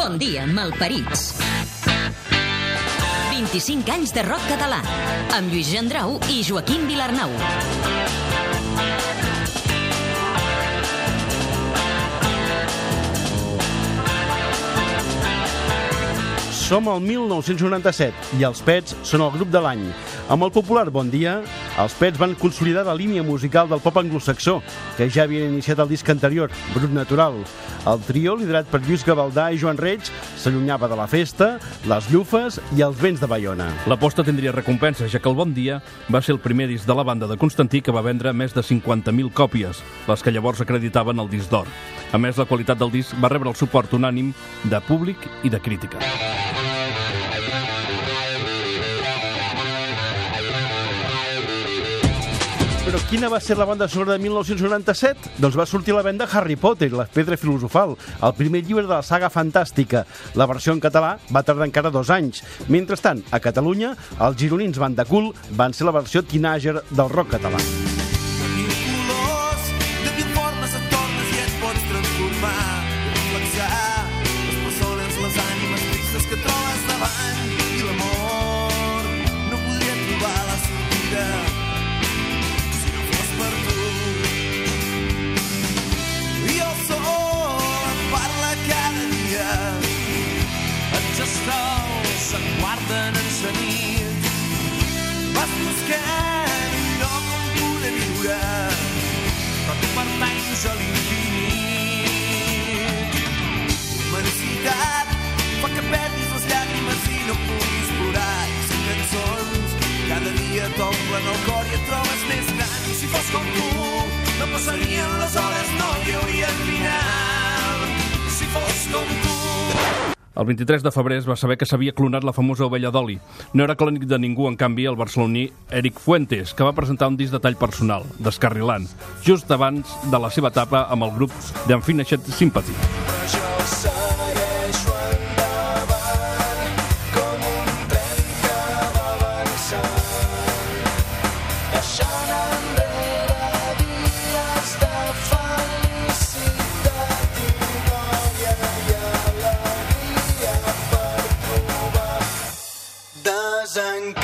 Bon dia, malparits. 25 anys de rock català, amb Lluís Gendrau i Joaquim Vilarnau. Som al 1997 i els Pets són el grup de l'any. Amb el popular Bon Dia, els Pets van consolidar la línia musical del pop anglosaxó, que ja havien iniciat el disc anterior, Brut Natural. El trio, liderat per Lluís Gavaldà i Joan Reig, s'allunyava de la festa, les llufes i els vents de Bayona. L'aposta tindria recompensa, ja que el Bon Dia va ser el primer disc de la banda de Constantí que va vendre més de 50.000 còpies, les que llavors acreditaven el disc d'or. A més, la qualitat del disc va rebre el suport unànim de públic i de crítica. Però quina va ser la banda sonora de 1997? Doncs va sortir la venda Harry Potter, la pedra filosofal, el primer llibre de la saga fantàstica. La versió en català va tardar encara dos anys. Mentrestant, a Catalunya, els gironins Banda Cool van ser la versió teenager del rock català. T'omplen el cor i et trobes més gran si fos com tu no passarien les hores no hi hauria final si fos com tu El 23 de febrer es va saber que s'havia clonat la famosa ovella d'oli. No era clònic de ningú, en canvi, el barceloní Eric Fuentes, que va presentar un disc de tall personal, Descarrilant, just abans de la seva etapa amb el grup The Unfinished Sympathy. زنگ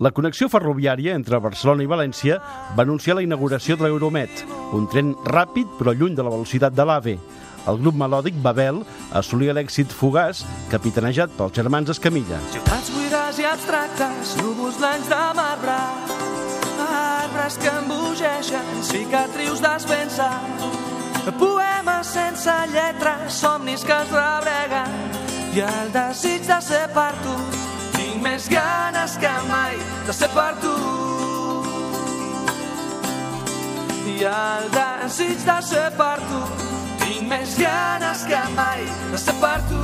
La connexió ferroviària entre Barcelona i València va anunciar la inauguració de l'Euromet, un tren ràpid però lluny de la velocitat de l'AVE. El grup melòdic Babel assolia l'èxit fugaç, capitanejat pels germans Escamilla. Ciutats buides i abstractes, núvols blancs de marbre, arbres que embogeixen, cicatrius despensa, poemes sense lletres, somnis que es rebreguen, i el desig de ser per tu. Més ganes que mai de ser per tu. I el desig de ser per tu. Tinc més ganes que mai de ser per tu.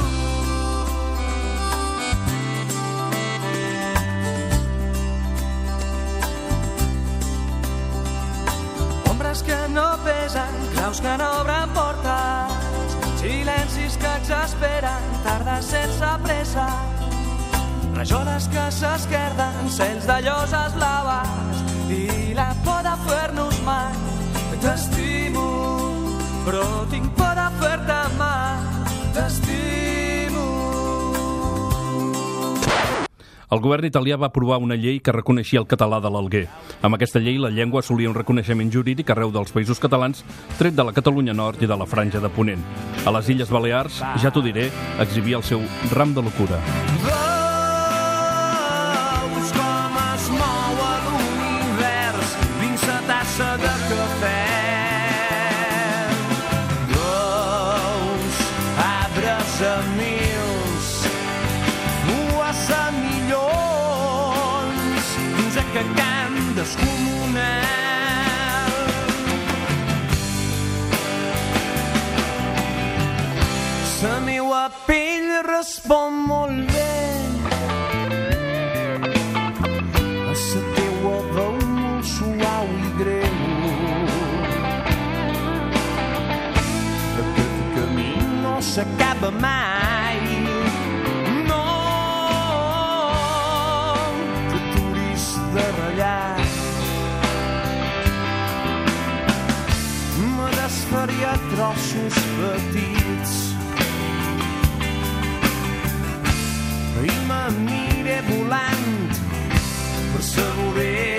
Ombres que no pesen, claus que no obren portes, silencis que exasperen, tardes sense pressa, rajoles que s'esquerden, cels de lloses blaves i la por de fer-nos mal. T'estimo, però tinc por de fer-te mal. T'estimo. El govern italià va aprovar una llei que reconeixia el català de l'Alguer. Amb aquesta llei, la llengua assolia un reconeixement jurídic arreu dels països catalans, tret de la Catalunya Nord i de la Franja de Ponent. A les Illes Balears, ja t'ho diré, exhibia el seu ram de locura. Veus s'acaba mai. No, t'aturis de ratllar. Me desfaria trossos petits i m'aniré volant per la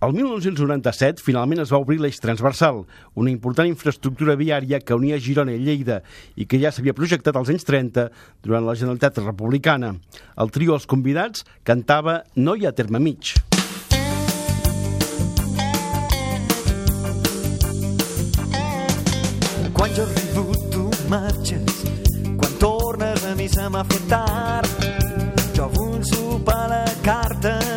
El 1997 finalment es va obrir l'eix transversal, una important infraestructura viària que unia Girona i Lleida i que ja s'havia projectat als anys 30 durant la Generalitat Republicana. El trio Els Convidats cantava No hi ha terme mig. Quan jo arribo tu marxes, quan tornes a mi se m'ha fet tard. Jo vull sopar la carta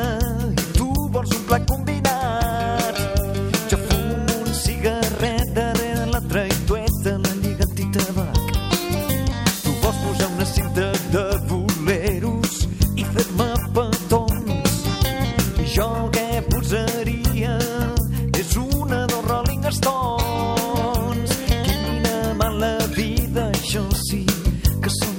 que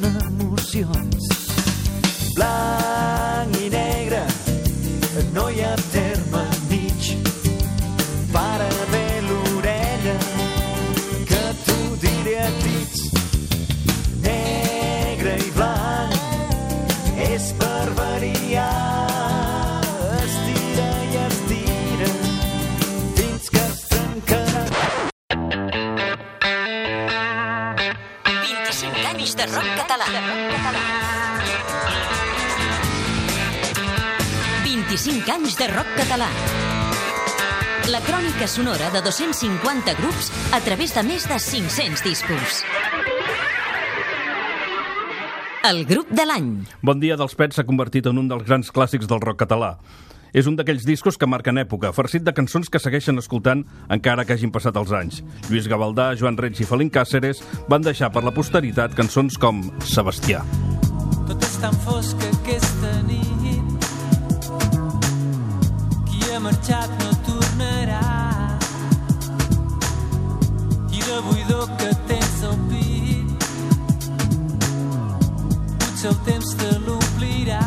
25 anys de rock català. La crònica sonora de 250 grups a través de més de 500 discos. El grup de l'any. Bon dia dels Pets s'ha convertit en un dels grans clàssics del rock català. És un d'aquells discos que marquen època, farcit de cançons que segueixen escoltant encara que hagin passat els anys. Lluís Gavaldà, Joan Reig i Felín Càceres van deixar per la posteritat cançons com Sebastià. Tot és tan fosc aquesta nit marxat no tornarà. I la buidor que tens al pit Potser el temps te l'omplirà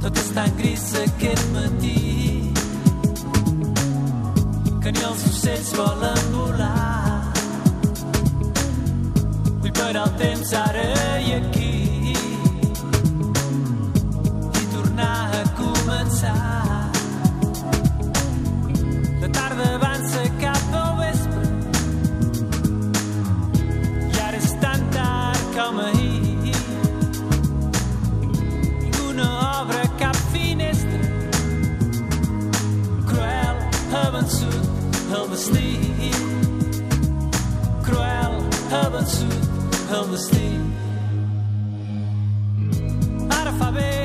Tot és tan gris aquest matí Que ni els ocells volen volar. Vull parar el temps ara i aquí ha vençut el destí cruel ha vençut el destí. Ara fa vent,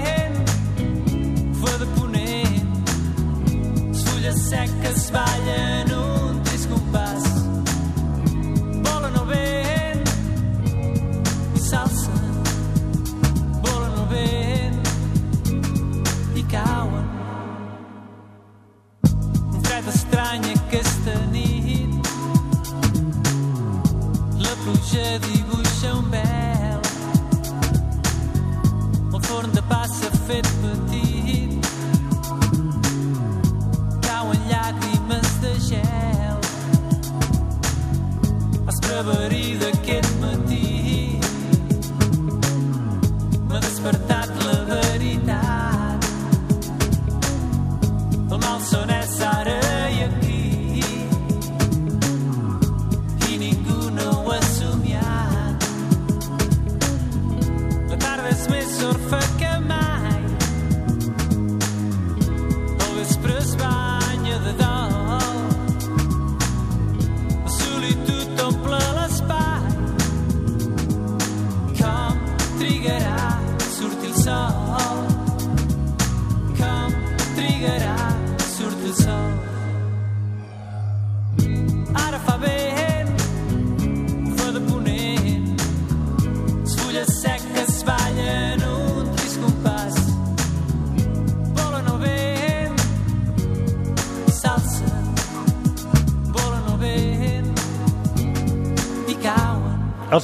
el mal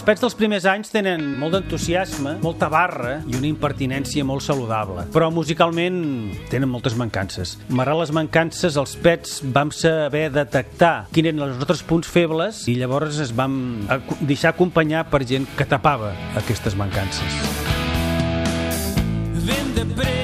Els pets dels primers anys tenen molt d'entusiasme, molta barra i una impertinència molt saludable, però musicalment tenen moltes mancances. Malgrat les mancances, els pets vam saber detectar quins eren els nostres punts febles i llavors es vam deixar acompanyar per gent que tapava aquestes mancances. Vem de pressa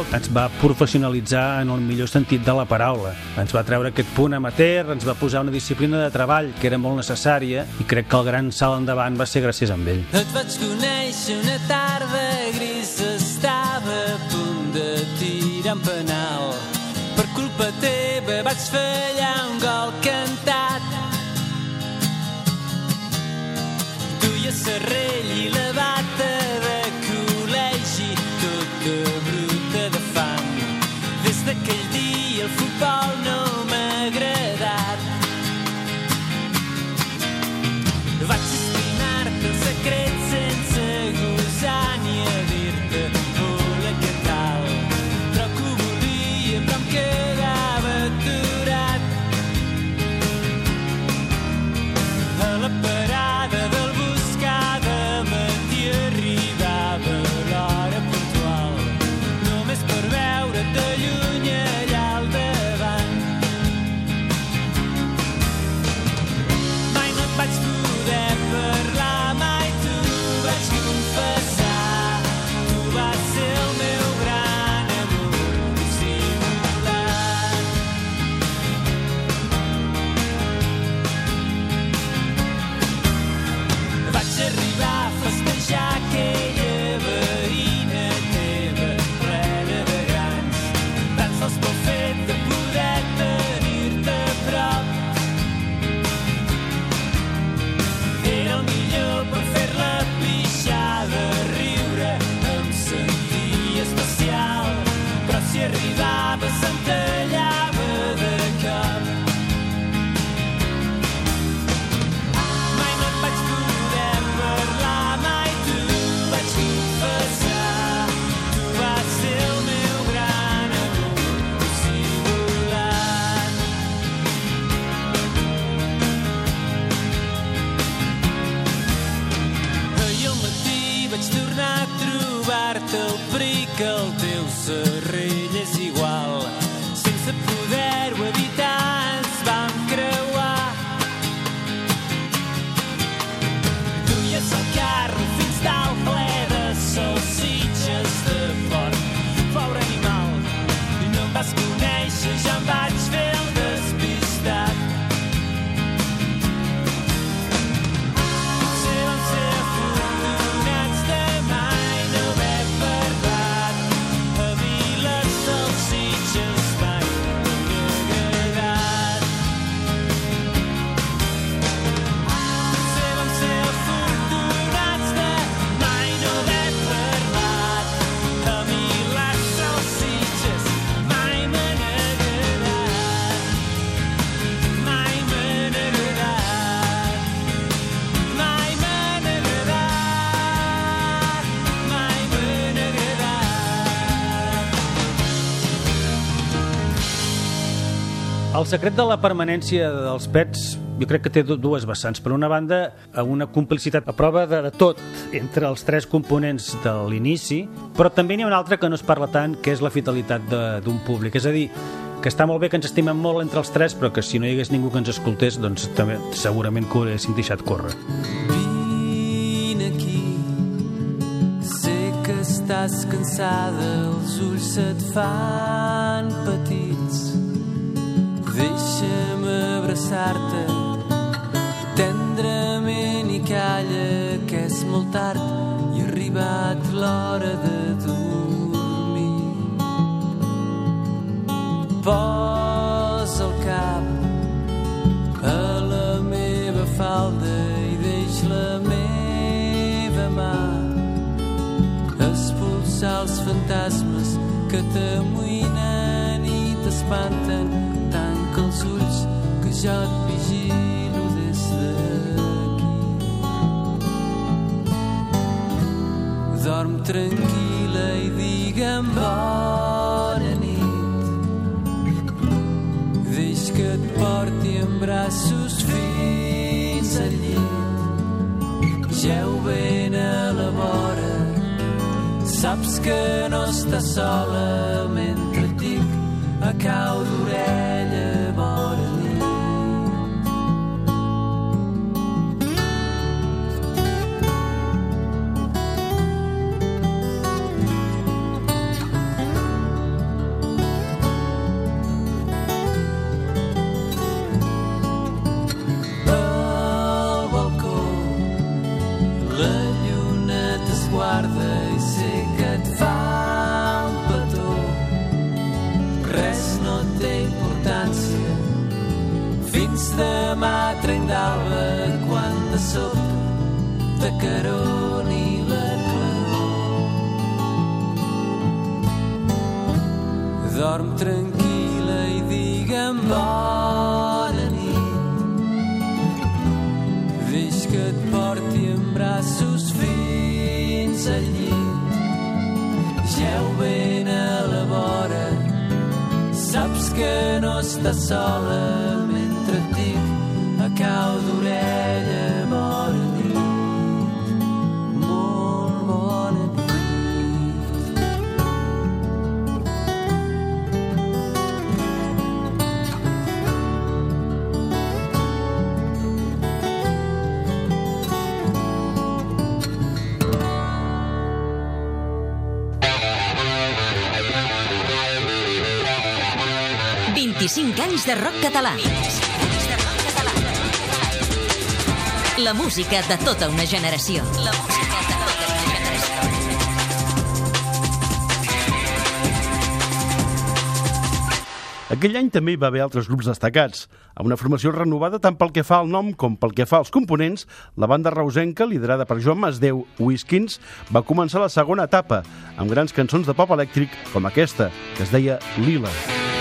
Scout ens va professionalitzar en el millor sentit de la paraula. Ens va treure aquest punt amateur, ens va posar una disciplina de treball que era molt necessària i crec que el gran salt endavant va ser gràcies a ell. Et vaig conèixer una tarda gris, estava a punt de tirar un penal. Per culpa teva vaig fallar un gol cantat. Tu i a answer secret de la permanència dels pets jo crec que té du- dues vessants. Per una banda, eh, una complicitat a prova de, de tot entre els tres components de l'inici, però també n'hi ha una altra que no es parla tant, que és la fidelitat de- d'un públic. És a dir, que està molt bé que ens estimem molt entre els tres, però que si no hi hagués ningú que ens escoltés, doncs també segurament que ho haguessin deixat córrer. Vine aquí, sé que estàs cansada, els ulls se't fan petits. Deixa'm abraçar-te. Tendrament i calla que és molt tard. I ha arribat l'hora de dormir. Posa el cap a la meva falda i deix la meva mà. Expulsar els fantasmes que t'amoïnen i t'espanten et vigilo des d'aquí dorm tranquil·la i digue'm bona nit Deix que et porti en braços fins al llit. Geu ben a la vora, saps que no estàs sola mentre dic a cau d'orella anys de rock català. La música de tota una generació. La música de tota una generació. Aquell any també hi va haver altres grups destacats. Amb una formació renovada tant pel que fa al nom com pel que fa als components, la banda reusenca, liderada per Joan Masdeu Whiskins, va començar la segona etapa, amb grans cançons de pop elèctric com aquesta, que es deia Lila. Porta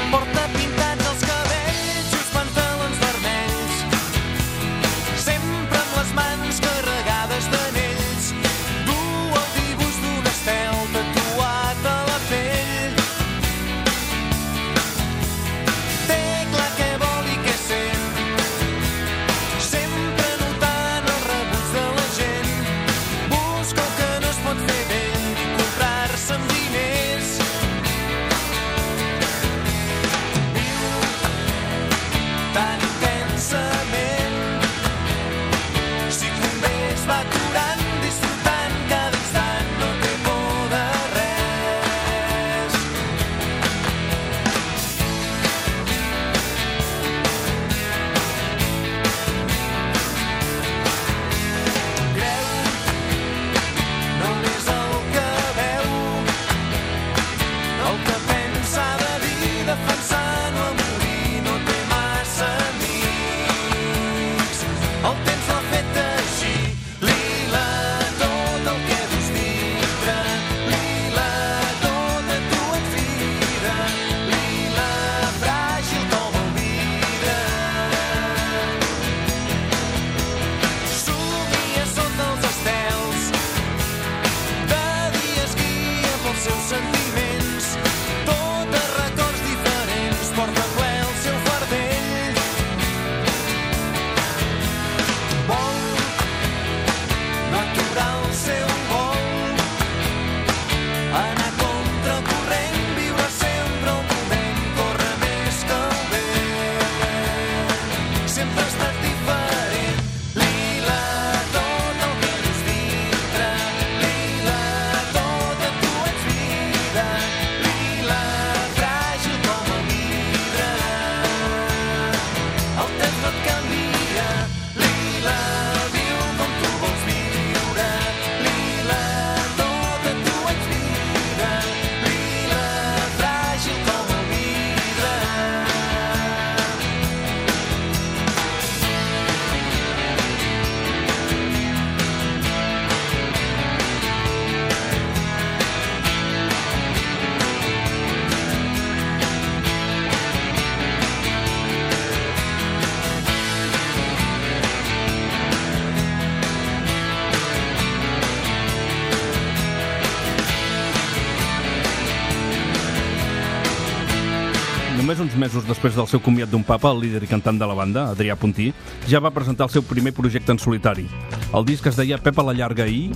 mesos després del seu comiat d'un papa, el líder i cantant de la banda, Adrià Puntí, ja va presentar el seu primer projecte en solitari. El disc es deia Pepa la llarga i...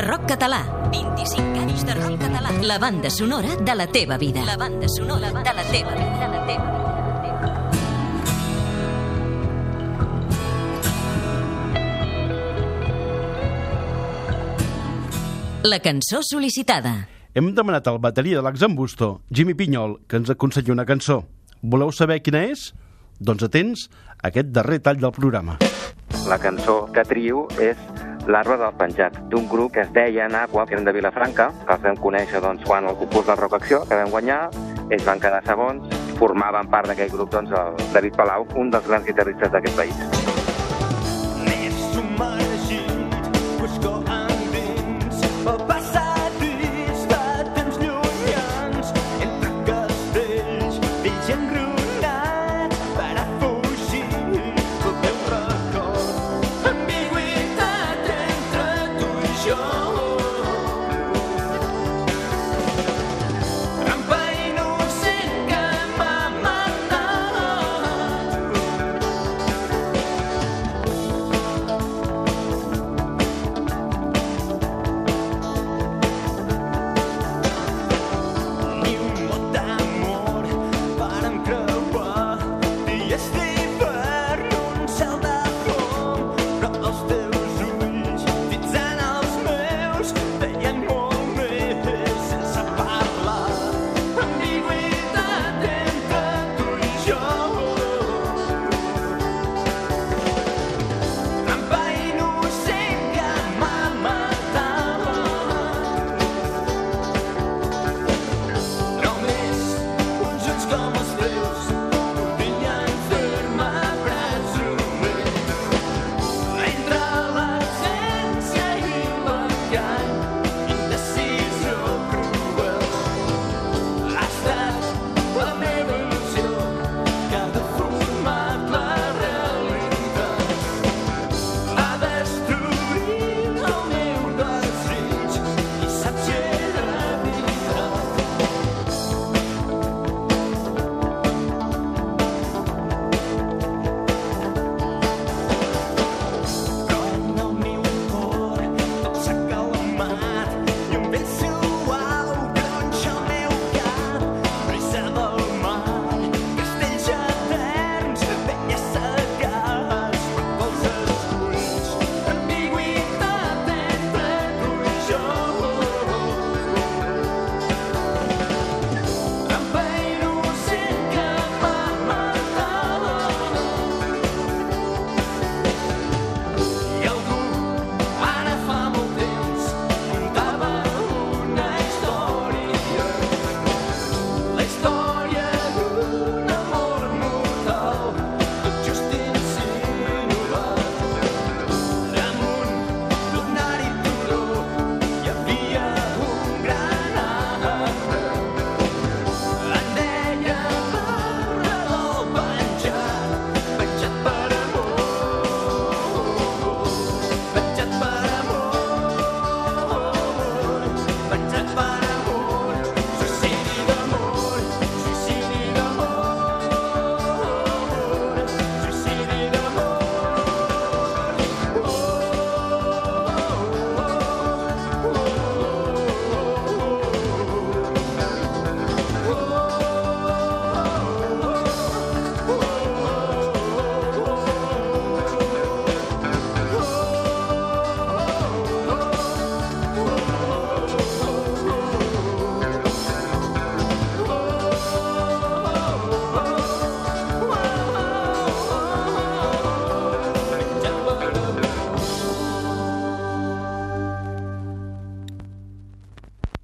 de rock català. 25 anys de rock català. La banda sonora de la teva vida. La banda sonora de la teva vida. De la teva vida. La cançó sol·licitada. Hem demanat al bateria de l'Axambusto, Jimmy Pinyol, que ens aconselli una cançó. Voleu saber quina és? Doncs atents a aquest darrer tall del programa. La cançó que trio és L'arbre del penjat, d'un grup que es deia Aqua, que eren de Vilafranca, que els vam conèixer doncs, quan el concurs del Rock Acció, que vam guanyar, ells van quedar segons, formaven part d'aquell grup doncs, el David Palau, un dels grans guitarristes d'aquest país. this thing